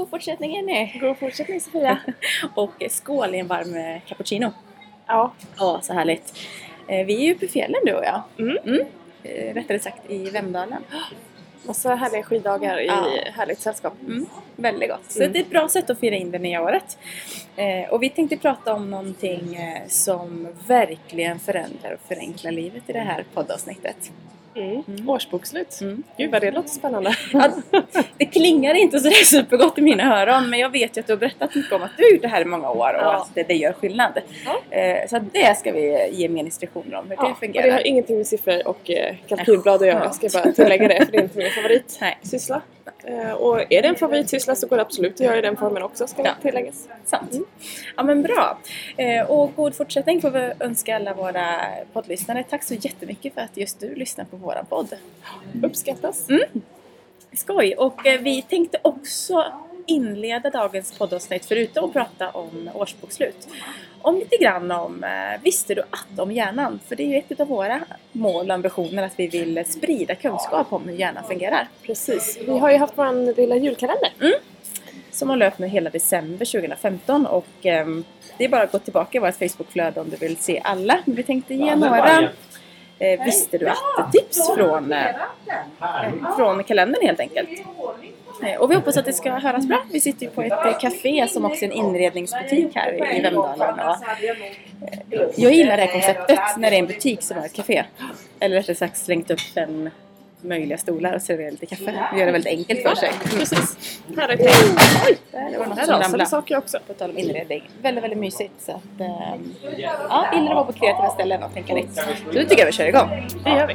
God fortsättning Jenny! God fortsättning Sofia! och skål i en varm eh, cappuccino. Ja. Ja, så härligt. Eh, Vi är ju uppe i fjällen du och jag. Mm. Eh, Rättare sagt i Vemdalen. Massa härliga skiddagar i Ja. härligt sällskap. Mm. Väldigt gott. Så Mm. det är ett bra sätt att fira in det nya året. Eh, och vi tänkte prata om någonting som verkligen förändrar och förenklar livet i det här poddavsnittet. Mm. Mm. Årsbokslut. Mm. Gud vad det låter spännande. Ja, det klingar inte sådär supergott i mina öron men jag vet ju att du har berättat mycket om att du har gjort det här i många år och Ja. att det, det gör skillnad. Eh, så det ska vi ge mer instruktioner om hur Ja, det och fungerar. det har ingenting med siffror och eh, kalkylblad att göra. Jag ska bara tillägga det för det är inte min favoritsyssla. Eh, och är det en favoritsyssla så går det absolut att göra i den formen också ska Ja. tilläggas. Sant. Ja men bra. Eh, och god fortsättning får vi önska alla våra poddlyssnare. Tack så jättemycket för att just du lyssnar på våran podd. Uppskattas. Skoj! Och eh, vi tänkte också inleda dagens poddavsnitt förutom att prata om årsbokslut. Om lite grann om eh, Visste du att om hjärnan? För det är ju ett av våra mål och ambitioner att vi vill sprida kunskap om hur hjärnan fungerar. Precis. Vi har ju haft vår lilla julkalender. Som har löpt nu hela december 2015 och ehm, det är bara att gå tillbaka i vårt Facebookflöde om du vill se alla. Vi tänkte ge några eh, Visste du att-tips från, eh, eh, från kalendern helt enkelt. Och vi hoppas att det ska höras bra. Vi sitter ju på ett eh, café som också är en inredningsbutik här i Vemdalen. Eh, jag gillar det här konceptet när det är en butik som är ett café. Eller rättare sagt slängt upp fem möjliga stolar och serverar lite kaffe. Vi gör det väldigt enkelt för sig. Precis. Här är det. Oj! Där var något Här som ramlade. saker också. På tal om inredning. Väldigt, väldigt mysigt. Så att, ehm, ja, gillar att vara på kreativa ställen och tänka nytt. Så nu tycker jag vi kör igång. Det gör vi.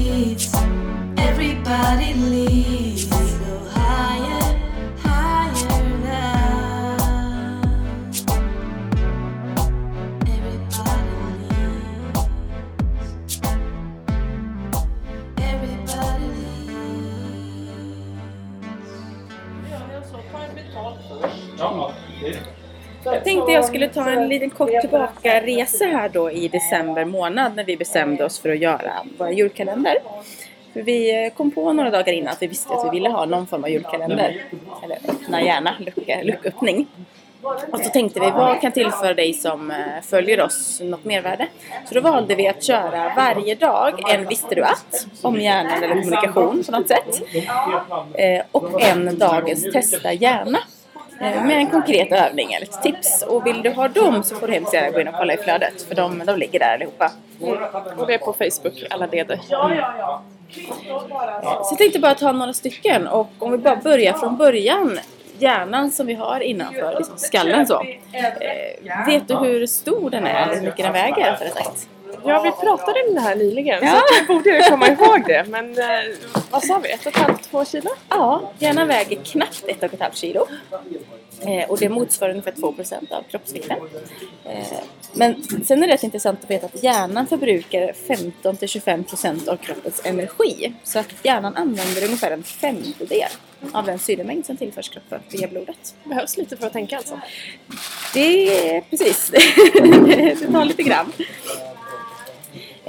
Jag tänkte jag skulle ta en liten kort tillbaka-resa här då i december månad när vi bestämde oss för att göra våra julkalender. För vi eh, kom på några dagar innan att vi visste att vi ville ha någon form av julkalender. Eller öppna gärna, lucka, lucköppning. Och så tänkte vi, vad kan tillföra dig som eh, följer oss något mervärde? Så då valde vi att köra varje dag en Visste du att? Om hjärnan eller kommunikation på något sätt. Eh, och en dagens Testa gärna. Eh, Med en konkret övning eller ett tips. Och vill du ha dem så får du hemskt gärna gå in och kolla i flödet. För de, de ligger där allihopa. Och det är på Facebook, alla leder. Så jag tänkte bara ta några stycken och om vi bara börjar från början. Hjärnan som vi har innanför liksom skallen så. Eh, vet du hur stor den är eller hur mycket den väger rättare sagt? Ja, vi pratade om det här nyligen Ja. så jag borde ju komma ihåg det. Men eh, vad sa vi? Ett och ett halvt, två kilo? Ja, hjärnan väger knappt 1,5 kilo. Eh, och det motsvarar ungefär 2% av kroppsvikten. Eh, men sen är det rätt intressant att veta att hjärnan förbrukar 15-25% av kroppens energi. Så att hjärnan använder ungefär en femtedel av den syremängd som tillförs kroppen via blodet. Behövs lite för att tänka alltså. Det är precis. det tar lite grann.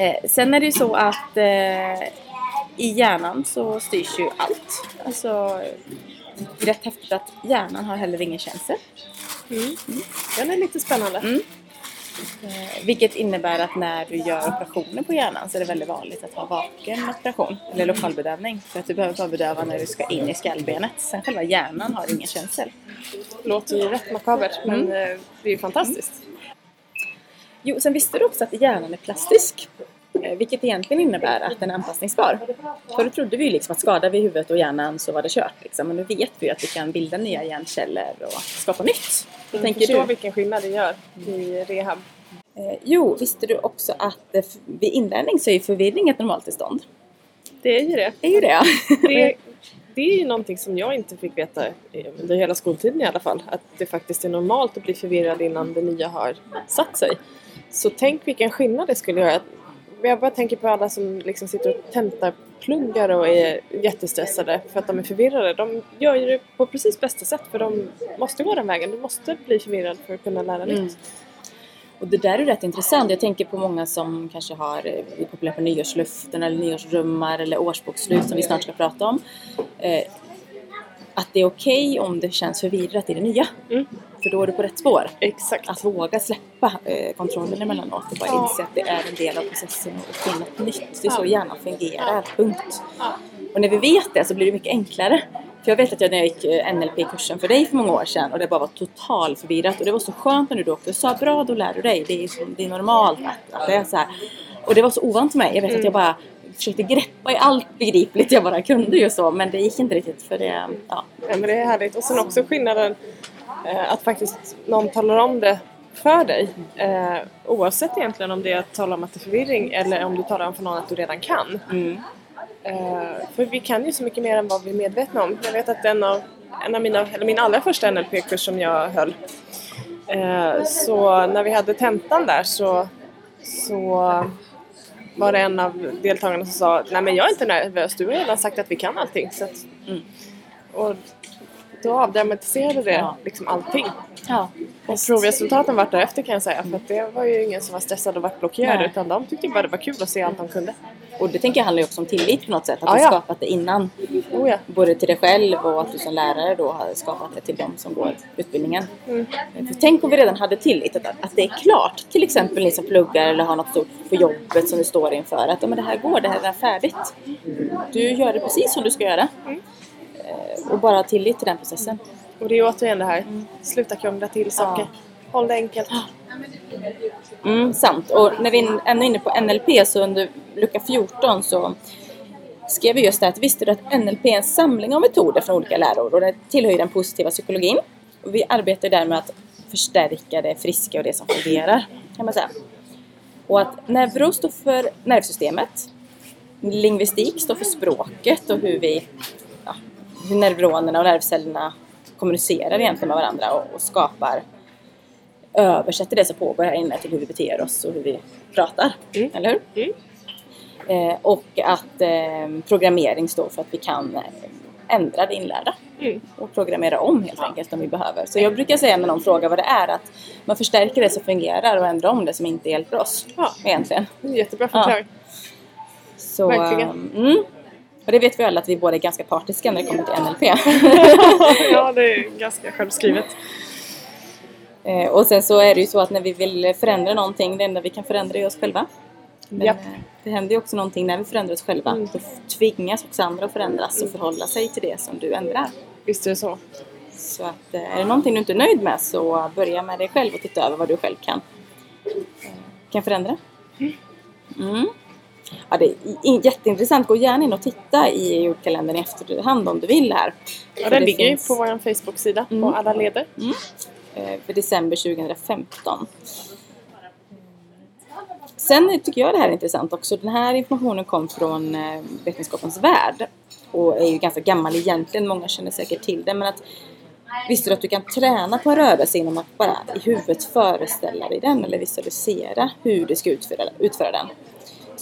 Eh, sen är det ju så att eh, i hjärnan så styrs ju allt. Alltså, rätt häftigt att hjärnan har heller ingen känsel. Mm. Den är lite spännande. Mm. Eh, vilket innebär att när du gör operationer på hjärnan så är det väldigt vanligt att ha vaken operation eller lokalbedövning. För att du behöver bara bedöva när du ska in i skallbenet. Sen själva hjärnan har ingen känsel. Låter ju rätt makabert men Mm. eh, det är ju fantastiskt. Jo, sen visste du också att hjärnan är plastisk. Eh, Vilket egentligen innebär att den är anpassningsbar. Förr trodde vi ju liksom att skadar vi huvudet och hjärnan så var det kört. Liksom. Men nu vet vi ju att vi kan bilda nya hjärnceller och skapa nytt. Hur Jag tänker förstår du? vilken skillnad det gör i rehab. Eh, jo, visste du också att eh, vid inlärning så är ju förvirring ett normaltillstånd? Det är ju det. Det är ju det. det. Det är ju någonting som jag inte fick veta eh, under hela skoltiden i alla fall. Att det faktiskt är normalt att bli förvirrad innan det nya har satt sig. Så tänk vilken skillnad det skulle göra jag bara tänker på alla som liksom sitter och tentarpluggar och är jättestressade för att de är förvirrade. De gör ju det på precis bästa sätt för de måste gå den vägen. Du måste bli förvirrad för att kunna lära Mm. nytt. Och det där är rätt intressant. Jag tänker på många som kanske har, eh, är populära på nyårsluften eller nyårsdrömmar eller årsbokslut som vi snart ska prata om. Eh, att det är okej om det känns förvirrat i det nya. Mm. För då är du på rätt spår. Exakt. Att våga släppa eh, kontrollen emellanåt och bara Ja. inse att det är en del av processen och finna något nytt. Det är så hjärnan fungerar, punkt. Och när vi vet det så blir det mycket enklare. För jag vet att jag när jag gick eh, NLP-kursen för dig för många år sedan och det bara var total förvirrat och det var så skönt när du då också sa bra då lär du dig. Det är, det är normalt att, att det är så här. Och det var så ovant för mig. Jag vet att jag bara försökte greppa i allt begripligt jag bara kunde ju så men det gick inte riktigt för det, ja. Ja, men det är härligt. Och sen också skillnaden att faktiskt någon talar om det för dig. Eh, oavsett egentligen om det är att tala om att det är förvirring eller om du talar om för någon att du redan kan. Mm. Eh, för vi kan ju så mycket mer än vad vi är medvetna om. Jag vet att en av, en av mina, eller min allra första NLP-kurs som jag höll eh, så när vi hade tentan där så, så var det en av deltagarna som sa Nej men jag är inte nervös, du har redan sagt att vi kan allting. Så att, Mm. Och då avdramatiserade det Ja. liksom allting. Ja, Och provresultaten vart därefter kan jag säga. För att det var ju ingen som var stressad och vart blockerad Nej. utan de tyckte bara det var kul att se allt de kunde. Och det tänker jag handlar ju också om tillit på något sätt. Att Ja, du ja. skapat det innan. Oh ja. Både till dig själv och att du som lärare då har skapat det till de som går utbildningen. Mm. För tänk om vi redan hade tillit att, att det är klart. Till exempel ni som pluggar eller har något stort på jobbet som du står inför. Att men det här går, det här är färdigt. Du gör det precis som du ska göra. Mm. Och bara ha tillit till den processen. Och det är återigen det här, sluta krångla till saker. Håll det enkelt. Mm, sant. Och när vi är ännu inne på NLP så under lucka 14 så skrev vi just det att visste du att NLP är en samling av metoder från olika läror och det tillhör den positiva psykologin. Och vi arbetar där med att förstärka det friska och det som fungerar kan man säga. Och att neuro står för nervsystemet. Lingvistik står för språket och hur vi ja, hur neuronerna och nervcellerna kommunicerar egentligen med varandra och, och skapar översätter det som pågår här inne till hur vi beter oss och hur vi pratar. Mm. Eller hur? Mm. Eh, och att eh, programmering står för att vi kan eh, ändra det inlärda. Mm. Och programmera om helt enkelt om vi behöver. Så jag brukar säga när någon frågar vad det är att man förstärker det som fungerar och ändrar om det som inte hjälper oss. Ja. Egentligen. Jättebra förklaring. Så, Verkligen. ehm, Mm. Och det vet vi alla att vi båda är ganska partiska när det kommer till NLP. ja, det är ganska självskrivet. Eh, och sen så är det ju så att när vi vill förändra någonting, det enda vi kan förändra är oss själva. Men Japp. eh, det händer ju också någonting när vi förändrar oss själva. Mm. Då tvingas också andra att förändras och förhålla sig till det som du ändrar. Visst är det så. Så att eh, är det någonting du inte är nöjd med så börja med dig själv och titta över vad du själv kan, kan förändra. Mm. Ja, det är jätteintressant. Gå gärna in och titta i julkalendern i efterhand om du vill här. Ja, den det ligger finns- på vår Facebook-sida Mm. på alla leder. eh, för december 2015. Sen tycker jag det här är intressant också. Den här informationen kom från eh, Vetenskapens Värld och är ju ganska gammal egentligen. Många känner säkert till. Men att visste du att du kan träna på en rörelse genom att bara i huvudet föreställa dig den eller visualisera hur du ska utföra, utföra den.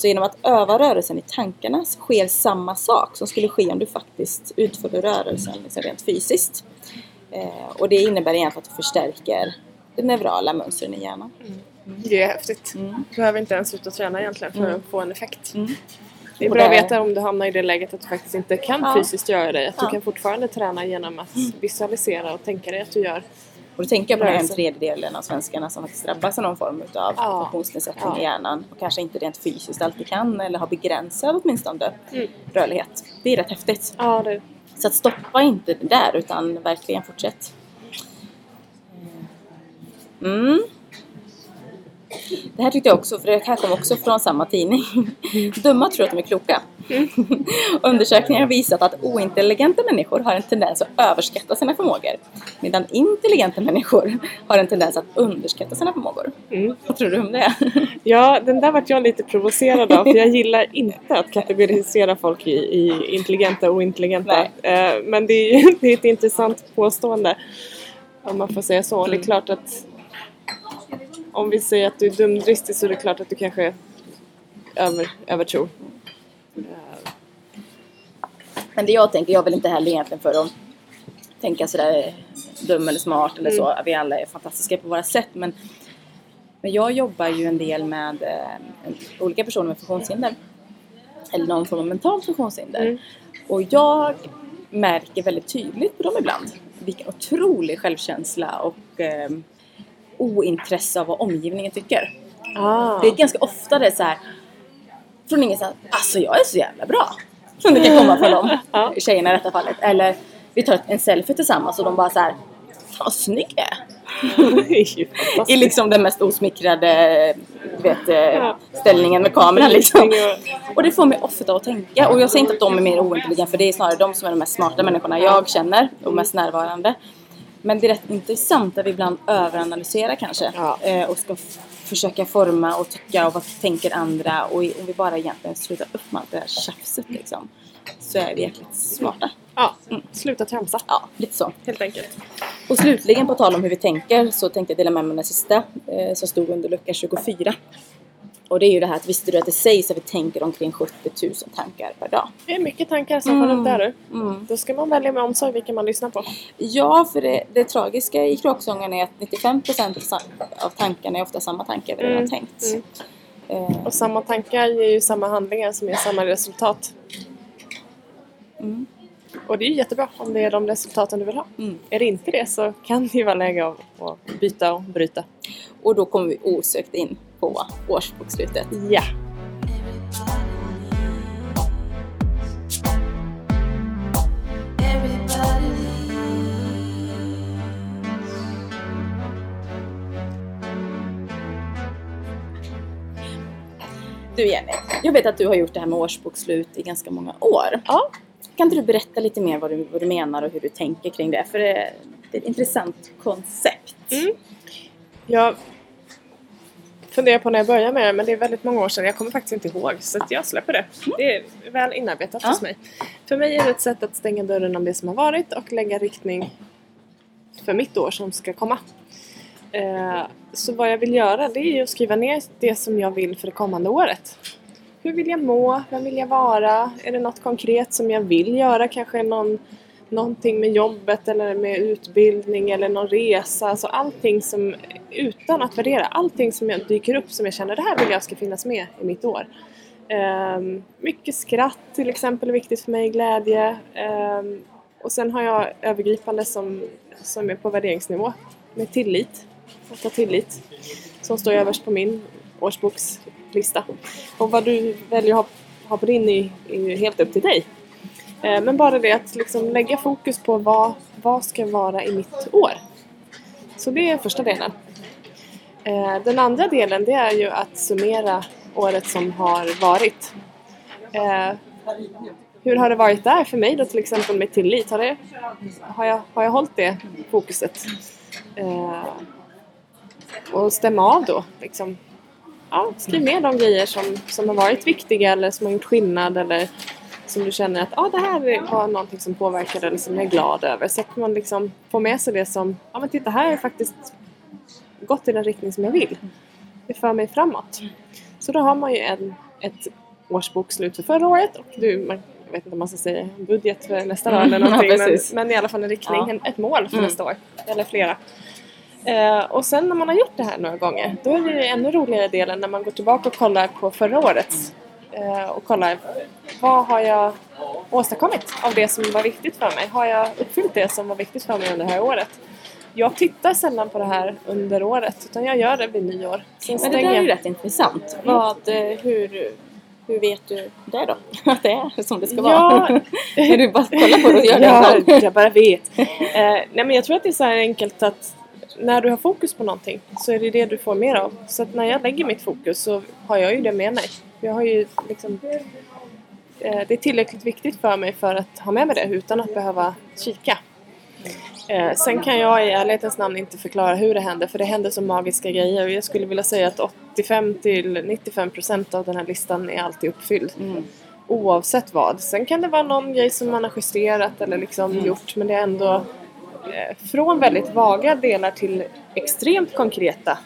Så genom att öva rörelsen i tankarna så sker samma sak som skulle ske om du faktiskt utförde rörelsen liksom rent fysiskt. Eh, och det innebär egentligen att du förstärker de neurala mönstren i hjärnan. Det är häftigt. Mm. Du behöver inte ens sluta träna egentligen för Mm. att få en effekt. Mm. Det är Och bra att veta om du hamnar i det läget att du faktiskt inte kan Ja. fysiskt göra det. Att du Ja. kan fortfarande träna genom att visualisera och tänka dig att du gör. Och då tänker jag på den en tredjedelen av svenskarna som faktiskt drabbas av någon form av Ja. funktionsnedsättning i hjärnan och kanske inte rent fysiskt alltid kan eller har begränsad åtminstone Mm. rörlighet. Det är rätt häftigt. Ja, det, Så att stoppa inte där utan verkligen fortsätt. Mm. Det här tyckte jag också, för det här kom också från samma tidning. Dumma tror att de är kloka. Undersökningar har visat att ointelligenta människor har en tendens att överskatta sina förmågor. Medan intelligenta människor har en tendens att underskatta sina förmågor. mm. Vad tror du om det? Ja, den där vart jag lite provocerad av för jag gillar inte att kategorisera folk i, i intelligenta och ointelligenta. Eh, men det är, det är ett intressant påstående om man får säga så. Det är Mm. klart att om vi säger att du är dumdristig så är det klart att du kanske över, övertro. Men det jag tänker, jag vill inte heller egentligen för att tänka sådär dum eller smart eller så. Vi alla är fantastiska på våra sätt. Men, men jag jobbar ju en del med eh, olika personer med funktionshinder. Eller någon form av mentalt funktionshinder. Mm. Och jag märker väldigt tydligt på dem ibland vilken otrolig självkänsla och eh, ointresse av vad omgivningen tycker. Ah. Det är ganska ofta det är så här från ingenstans, alltså jag är så jävla bra. Som det kan komma från dem, Ja. tjejerna i detta fallet. Eller vi tar en selfie tillsammans och de bara så här, fan vad snygg jag är. I liksom den mest osmickrade vet, eh, Ja. ställningen med kameran liksom. Och det får mig ofta att tänka. Och jag säger inte att de är mer ointelligenta för det är snarare de som är de mest smarta människorna jag känner och mest närvarande. Men det är rätt intressant att vi ibland överanalyserar kanske. Ja. Eh, och ska försöka forma och tycka och vad tänker andra. Och om vi bara egentligen slutar upp med allt det här tjafset liksom. Så är vi jäkligt smarta. Ja, sluta tramsa. Ja, lite så. Helt enkelt. Och slutligen på tal om hur vi tänker så tänkte jag dela med mig den sista eh, som stod under lucka 24. Och det är ju det här att visste du att det sägs att vi tänker omkring 70 000 tankar per dag? Det är mycket tankar som far runt där du. Mm. Då ska man välja med omsorg vilken man lyssnar på. Ja, för det, det tragiska i kråksången är att 95% sa- av tankarna är ofta samma tankar vi redan har Mm, tänkt. mm. Eh, Och samma tankar ger ju samma handlingar som ger samma resultat. mm, Och det är ju jättebra om det är de resultaten du vill ha. mm. Är det inte det så kan det ju vara läge att byta och bryta. Och då kommer vi osökt in på årsbokslutet. Ja! Du Jenny, jag vet att du har gjort det här med årsbokslut i ganska många år. Ja, Kan inte du berätta lite mer vad du, vad du menar och hur du tänker kring det? För det, det är ett intressant koncept. Mm. Jag funderar på när jag började med det men det är väldigt många år sedan. Jag kommer faktiskt inte ihåg så jag släpper det. Det är väl inarbetat Ja. hos mig. För mig är det ett sätt att stänga dörren om det som har varit och lägga riktning för mitt år som ska komma. Eh, Så vad jag vill göra det är att skriva ner det som jag vill för det kommande året. Hur vill jag må? Vem vill jag vara? Är det något konkret som jag vill göra? Kanske någon, någonting med jobbet eller med utbildning eller någon resa. Alltså allting som, utan att värdera, allting som jag dyker upp som jag känner det här vill jag ska finnas med i mitt år. Um, mycket skratt till exempel är viktigt för mig, glädje. Um, och sen har jag övergripande som, som är på värderingsnivå med tillit. Att ha tillit. Som står överst på min årsbokslista. Och vad du väljer att ha, ha på din är, är ju helt upp till dig. Eh, men bara det att liksom lägga fokus på vad, vad ska vara i mitt år. Så det är första delen. Eh, den andra delen det är ju att summera året som har varit. Eh, hur har det varit där för mig då till exempel med tillit? Har, det, har, jag, har jag hållit det fokuset? Eh, Och stämma av då liksom. Ja, skriv ner de grejer som, som har varit viktiga eller som har gjort skillnad eller som du känner att ah, det här var någonting som påverkade eller som jag är glad över. Så att man liksom får med sig det som, ja men titta här har jag faktiskt gått i den riktning som jag vill. Det för mig framåt. Så då har man ju en, ett årsbokslut för förra året och du, man, jag vet inte om man ska säga budget för nästa år eller Mm, någonting ja, men, men i alla fall en riktning, Ja. en, ett mål för Mm. nästa år. Eller flera. Eh, och sen när man har gjort det här några gånger då är det ännu roligare delen när man går tillbaka och kollar på förra årets och kollar vad har jag åstadkommit av det som var viktigt för mig? Har jag uppfyllt det som var viktigt för mig under det här året? Jag tittar sällan på det här under året utan jag gör det vid nyår. Sen Men det där är ju rätt intressant. Vad, eh, hur, hur vet du det då? Att det är som det ska vara? Ja. Är du bara kollar på det och gör det ja, jag bara vet. Eh, nej men jag tror att det är så här enkelt att när du har fokus på någonting så är det det du får mer av. Så att när jag lägger mitt fokus så har jag ju det med mig. Jag har ju liksom eh, det är tillräckligt viktigt för mig för att ha med mig det utan att behöva kika. Eh, sen kan jag i ärlighetens namn inte förklara hur det händer för det händer så magiska grejer jag skulle vilja säga att 85 till 95 procent av den här listan är alltid uppfylld. Mm. Oavsett vad. Sen kan det vara någon grej som man har justerat eller liksom Mm. gjort men det är ändå Eh, från väldigt vaga delar till extremt konkreta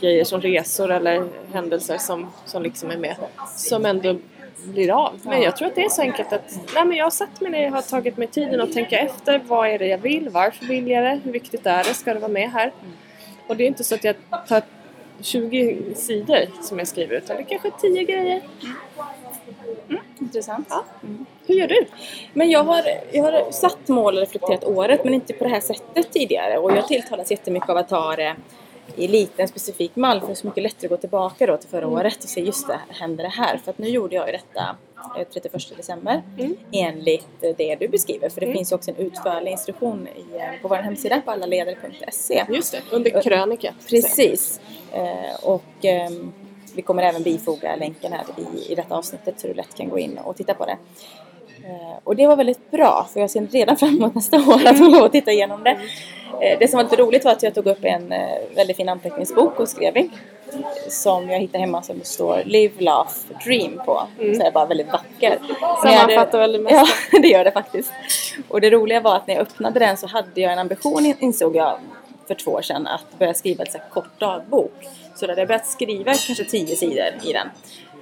grejer som resor eller händelser som, som liksom är med. Som ändå blir av. Men jag tror att det är så enkelt att nej, men jag har satt mig ner och har tagit mig tiden att tänka efter. Vad är det jag vill? Varför vill jag det? Hur viktigt är det? Ska det vara med här? Och det är inte så att jag tar 20 sidor som jag skriver utan det är kanske 10 grejer. Intressant. Ja. Hur gör du? Men jag har, jag har satt mål och reflekterat året men inte på det här sättet tidigare och jag tilltalas jättemycket av att ha det i liten specifik mall för det är så mycket lättare att gå tillbaka då till förra året och se just det, händer det här? För att nu gjorde jag ju detta eh, 31 december Mm. enligt eh, det du beskriver för det finns ju också en utförlig instruktion i, eh, på vår hemsida på allaledare.se Just det, under krönika. Precis. Eh, och ehm, vi kommer även bifoga länken här i, i detta avsnittet så du lätt kan gå in och titta på det. Eh, och det var väldigt bra för jag ser redan fram emot nästa år att få lov att titta igenom det. Eh, det som var lite roligt var att jag tog upp en eh, väldigt fin anteckningsbok och skrev i. Som jag hittade hemma som det står Live, Laugh, Dream på. Så är bara väldigt vacker. Jag Sammanfattar väl det mesta. Ja, det gör det faktiskt. Och det roliga var att när jag öppnade den så hade jag en ambition, in- insåg jag för två år sedan, att börja skriva ett så här kort dagbok. Så då hade jag börjat skriva kanske tio sidor i den.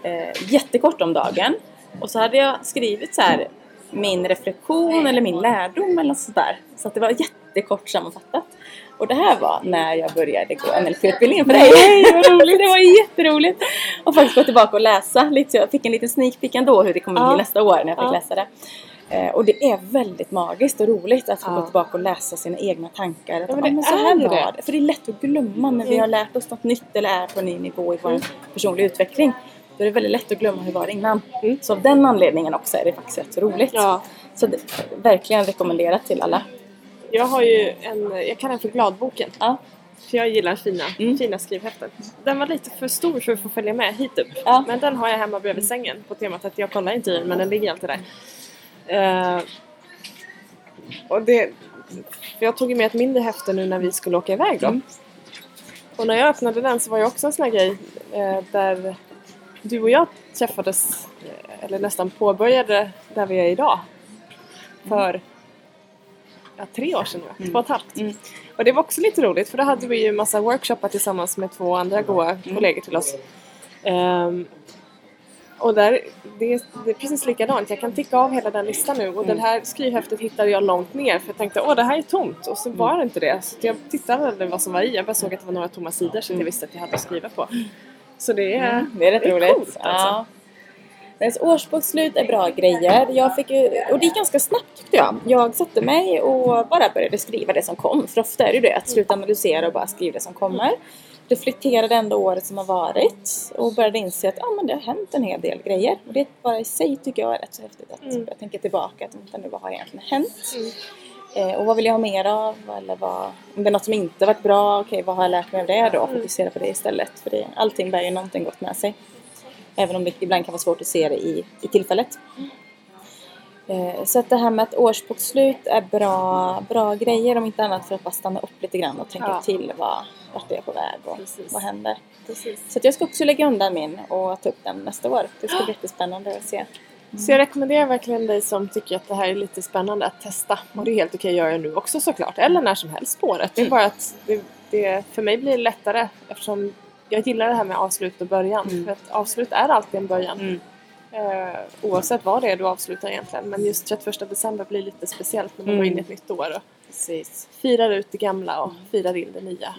Eh, jättekort om dagen. Och så hade jag skrivit så här min reflektion eller min lärdom eller något sådär. Så att det var jättekort sammanfattat. Och det här var när jag började gå NLP-utbildningen för dig. vad roligt! det var jätteroligt! Och faktiskt gå tillbaka och läsa lite. Jag fick en liten sneak peek ändå hur det kommer Ja. bli nästa år när jag fick Ja. läsa det. Eh, och det är väldigt magiskt och roligt att få Ja. gå tillbaka och läsa sina egna tankar. Att, Ja, men det men så är här var det. det. För det är lätt att glömma när vi Mm. har lärt oss något nytt eller är på en ny nivå i vår personliga utveckling. Då är det väldigt lätt att glömma hur det var innan. Mm. Så av den anledningen också är det faktiskt rätt så roligt. Ja. Så det, verkligen rekommenderat till alla. Jag har ju en, jag kallar den för Gladboken. Ja. För jag gillar fina, Mm. fina skrivhäften. Den var lite för stor för att få följa med hit upp. Ja. Men den har jag hemma bredvid sängen på temat att jag kollar inte i den men den ligger alltid där. Eh, och det, jag tog ju med ett mindre häfte nu när vi skulle åka iväg då. Och när jag öppnade den så var det också en sån här grej eh, där du och jag träffades, eh, eller nästan påbörjade där vi är idag. För ja, tre år sedan nu, två och ett halvt. Mm. Och det var också lite roligt för då hade vi ju massa workshoppar tillsammans med två andra goa kollegor till oss. Ehm, och där, det, är- det är precis likadant, jag kan ticka av hela den listan nu och det här skrivhäftet hittade jag långt ner för jag tänkte åh det här är tomt och så var det inte det. Så jag tittade aldrig vad som var i, jag bara såg att det var några tomma sidor så att jag visste att jag hade att skriva på. Så det är, Mm, det är rätt roligt. coolt alltså. Ja. Årsbokslut är bra grejer. Jag fick ju, och det gick ganska snabbt tyckte jag. Jag satte mig och bara började skriva det som kom. För ofta är det ju det, att sluta analysera och bara skriva det som kommer. Reflekterade ändå året som har varit och började inse att ja, men det har hänt en hel del grejer. Och det bara i sig tycker jag är rätt så häftigt att Mm. jag tänker tillbaka. Att vänta nu, vad har egentligen hänt? Eh, och vad vill jag ha mer av? Eller vad, om det är något som inte varit bra, okej vad har jag lärt mig av det då? Fokusera på det istället. För det, allting bär ju någonting gott med sig. Även om det ibland kan vara svårt att se det i, i tillfället. Eh, Så att det här med att årsbokslut är bra, bra grejer om inte annat för att bara stanna upp lite grann och tänka Ja. till vad, vart är jag på väg och Precis. vad händer. Precis. Så jag ska också lägga undan min och ta upp den nästa år. Det ska bli jättespännande att se. Så jag rekommenderar verkligen dig som tycker att det här är lite spännande att testa. Och det är helt okej att göra nu också såklart. Eller när som helst på året. Det är bara att det, det, för mig blir det lättare eftersom jag gillar det här med avslut och början. För att avslut är alltid en början. Eh, oavsett vad det är du avslutar egentligen. Men just 31 december blir lite speciellt när man går in i ett nytt år och Precis. firar ut det gamla och firar in det nya.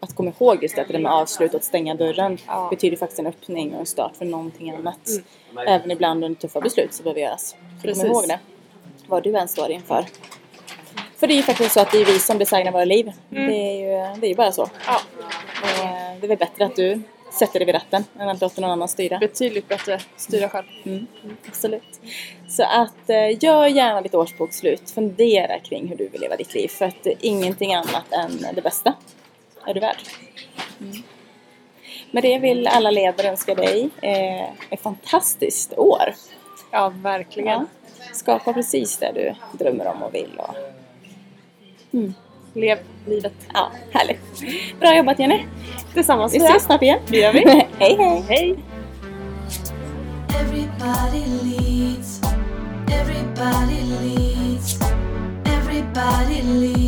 Att komma ihåg just det, att det där med avslut och att stänga dörren Ja. betyder faktiskt en öppning och en start för någonting annat. Även ibland under tuffa beslut som behöver göras. Så kom ihåg det. Vad du än står inför. För det är ju faktiskt så att det är vi som designar våra liv. Det, är ju, det är bara så. Ja, eh, det är väl bättre att du sätter dig vid ratten än att låta någon annan styra. betydligt bättre styra själv. Mm, absolut. Så att eh, gör gärna ditt årsbokslut. Fundera kring hur du vill leva ditt liv. För att eh, ingenting annat än det bästa är du värd. Mm. Med det vill alla ledare önska dig eh, ett fantastiskt år. Ja, verkligen. Ja. Skapa precis det du drömmer om och vill. Och, Lev livet. ja, härligt. Bra jobbat Jenny. Tillsammans Vi ses snart igen. Det gör vi. hej hej. Hej! Everybody leads. Everybody leads. Everybody leads.